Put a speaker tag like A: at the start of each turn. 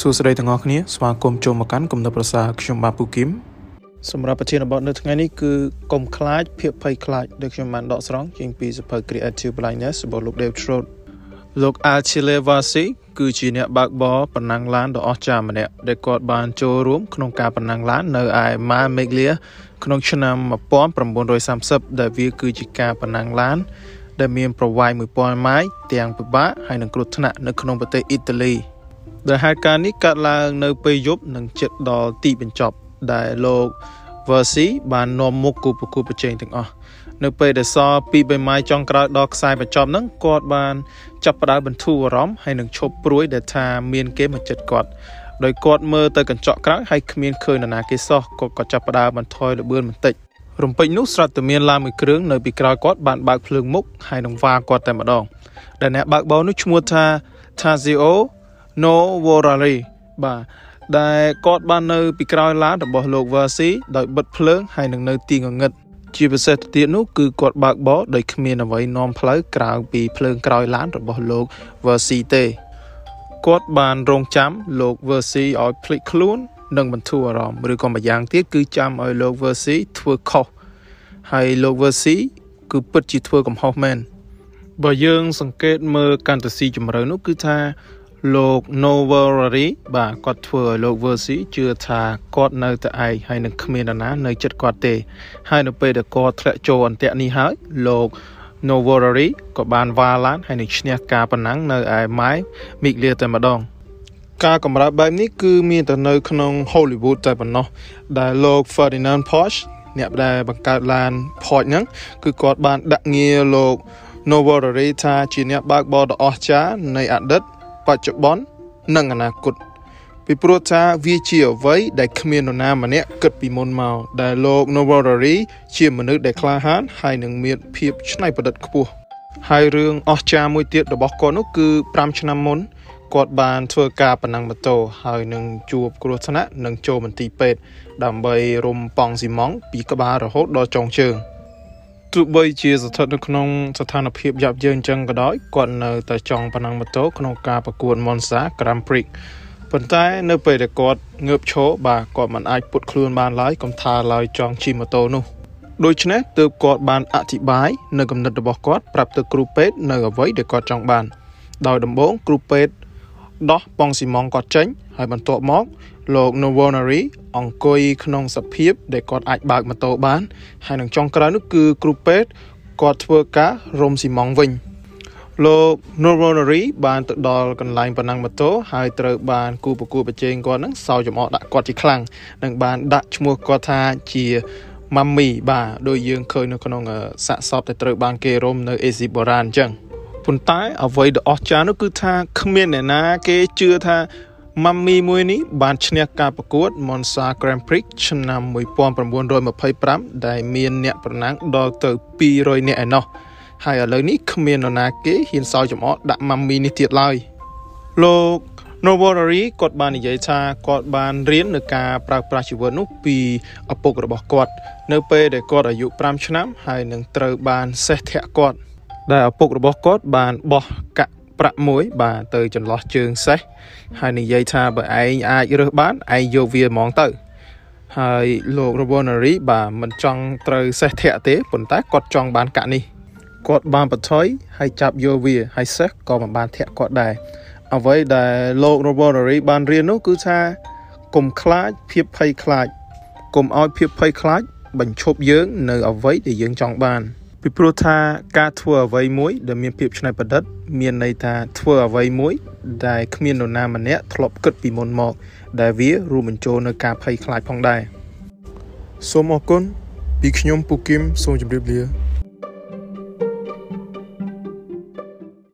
A: សួស្តីទាំងអស់គ្នាស្វាគមន៍ចូលមកកាន់គំនិតប្រសាខ្ញុំបាទពូគឹមសម្រាប់ប្រធានបទនៅថ្ងៃនេះគឺកុំខ្លាចភាពភ័យខ្លាចដែលខ្ញុំបានដកស្រង់ចេញពីសភៅ Creative Blindness របស់លោក Dave Trout លោក Achille Vasi គឺជាអ្នកបើកបរប្រណាំងឡានដ៏អស្ចារ្យម្នាក់ដែលគាត់បានចូលរួមក្នុងការប្រណាំងឡាននៅឯ Mar Meglia ក្នុងឆ្នាំ1930ដែលវាគឺជាការប្រណាំងឡានដែលមានប្រវែង1000ម៉ាយទាំងពិបាកហើយនឹងគ្រោះថ្នាក់នៅក្នុងប្រទេសអ៊ីតាលី ដែលហេតុការណ៍នេះកើតឡើងនៅពេលយប់និងជិតដល់ទីបញ្ចប់ដែលលោក Versi បាននាំមុខគូប្រកួតប្រជែងទាំងអស់នៅពេលដែលសល់ពី3ម៉ាយចុងក្រោយដល់ខ្សែបញ្ចប់ហ្នឹងគាត់បានចាប់ផ្ដើមបន្ធូរអារម្មណ៍ហើយនឹងឈប់ព្រួយដែលថាមានគេមកចិត្តគាត់ដោយគាត់មើលទៅកញ្ចក់ក្រោយហើយគ្មានឃើញនរណាគេសោះគាត់ក៏ចាប់ផ្ដើមបន្ថយល្បឿនបន្តិចរំពេចនោះស្រាប់តែមានឡានមួយគ្រឿងនៅពីក្រោយគាត់បានបើកភ្លើងមុខហើយនឹងវ៉ាគាត់តែម្ដងដែលអ្នកបើកបរនោះឈ្មោះថា Tazio No Worry បាទដែលគាត់បាននៅពីក្រោយឡានរបស់លោក Versi ដោយបិទភ្លើងហើយនឹងនៅទីងងឹតជាពិសេសទៅទៀតនោះគឺគាត់បើកបរដោយគ្មានអ្វីនាំផ្លូវក្រៅពីភ្លើងក្រោយឡានរបស់លោក Versi ទេគាត់បានរងចាំលោក Versi ឲ្យភ្លេចខ្លួននិងបន្ធូរអារម្មណ៍ឬក៏ម្យ៉ាងទៀតគឺចាំឲ្យលោក Versi ធ្វើខុសហើយលោក Versi គឺពិតជាធ្វើកំហុសមែនបើយើងសង្កេតមើលកាន់តែស៊ីជម្រៅនោះគឺថា លោក Novelry បាទគាត់ធ្វើឲ្យលោក Versi ជឿថាគាត់នៅតែឯងហើយនឹងគ្មាននរណានៅចិត្តគាត់ទេ ហើយនៅពេលដែលគាត់ធ្លាក់ចូលអន្ទាក់នេះហើយលោក Novelry ក៏បានវ៉ាឡានហើយនឹងឈ្នះការប្រណាំងនៅឯ Mai Miglia តែម្ដងការកម្រើបែបនេះគឺមានតែនៅក្នុង Hollywood តែប៉ុណ្ណោះដែលលោក Ferdinand Porsche អ្នកដែលបង្កើតឡាន Porsche ហ្នឹងគឺគាត់បានដាក់ងារលោក Novelry ថាជាអ្នកបើកបរដ៏អស្ចារ្យនៃអតីត បច្ចុប្បន្ននិងអនាគតពីព្រោះថាវាជាអ្វីដែលគ្មាននរណាម្នាក់គិតពីមុនមកដែលលោក Novarari ជាមនុស្សដែលក្លាហានហើយនឹងមានភាពច្នៃប្រឌិតខ្ពស់ហើយរឿងអស្ចារ្យមួយទៀតរបស់គាត់នោះគឺ5ឆ្នាំមុនគាត់បានធ្វើការប្រណាំងម៉ូតូហើយនឹងជួបគ្រោះថ្នាក់និងចូលមន្ទីរពេទ្យដើម្បីរុំប៉ង់ស៊ីម៉ង់ពីក្បាលរហូតដល់ចុងជើង ទោះបីជាស្ថិតនៅក្នុងស្ថានភាពយ៉ាប់យ៉ឺនចឹងក៏ដោយគាត់នៅតែចង់ប្រណាំងម៉ូតូក្នុងការប្រកួត Monza Grand Prix ប៉ុន្តែនៅពេលដែលគាត់ងើបឈរបាទគាត់មិនអាចពុតខ្លួនបានឡើយកុំថាឡើយចង់ជិះម៉ូតូនោះដូច្នេះទើបគាត់បានអធិប្បាយនៅគំនិតរបស់គាត់ប្រាប់ទៅគ្រូពេទ្យនៅអ្វីដែលគាត់ចង់បាន ដោយដំបូងគ្រូពេទ្យ ដោះប៉ងស៊ីម៉ងគាត់ចេញ ហើយបន្ទាប់មកលោក Novonari អង្គុយក្នុងសភាពដែលគាត់អាចបើកម៉ូតូបាន ហើយនឹងចុងក្រោយនោះគឺគ្រូពេទ្យគាត់ធ្វើការរុំស៊ីម៉ងវិញលោក Novonari បានទៅដល់កន្លែងប្រណាំងម៉ូតូហើយត្រូវបានគូប្រកួតប្រជែងគាត់នឹងសោចំអកដាក់គាត់ជាខ្លាំងនិងបានដាក់ឈ្មោះគាត់ថាជាម៉ាមីបាទដោយយើងឃើញនៅក្នុងសាកសពដែលត្រូវបានគេរុំនៅអេស៊ីបូរ៉ានអញ្ចឹង ប៉ុន្តែអ្វីដែលអស្ចារ្យនោះគឺថាគ្មានអ្នកណាគេជឿថាម៉ាមីមួយនេះបានឈ្នះការប្រកួត Monza Grand Prix ឆ្នាំ1925ដែលមានអ្នកប្រណាំងដល់ទៅ200នាក់ឯណោះហើយឥឡូវនេះគ្មាននរណាគេហ៊ានសើចំអកដាក់ម៉ាមីនេះទៀតឡើយលោក Novorari គាត់បាននិយាយថាគាត់បានរៀននៅការប្រើប្រាស់ជីវិតនោះពីឪពុករបស់គាត់ នៅពេលដែលគាត់អាយុ5ឆ្នាំហើយនឹងត្រូវបានសេះធាក់គាត់ ដែលឪពុករបស់គាត់ បានបោះកាក់ប្រាក់មួយ បាទទៅចន្លោះជើងសេះហើយនិយាយថាបើឯងអាចរើសបានឯងយកវាហ្មងទៅហើយលោក Ravonari បាទមិនចង់ត្រូវសេះធាក់ទេប៉ុន្តែគាត់ចង់បានកាក់នេះគាត់បានបន្ថយហើយចាប់យកវាហើយសេះក៏មិនបានធាក់គាត់ដែរអ្វីដែលលោក Ravonari បានរៀននោះគឺថាកុំខ្លាចភាពភ័យខ្លាចកុំឲ្យភាពភ័យខ្លាចបញ្ឈប់យើង នៅអ្វីដែលយើងចង់បាន ពីព្រោះថាការធ្វើអ្វីមួយ ដែលមានភាពច្នៃប្រឌិត មានន័យថាធ្វើអ្វីមួយ ដែលគ្មាននរណាម្នាក់ធ្លាប់គិតពីមុនមក ដែលវារួមបញ្ចូលនៅការភ័យខ្លាចផងដែរសូមអរគុណពីខ្ញុំពូគឹមសូមជម្រាបលា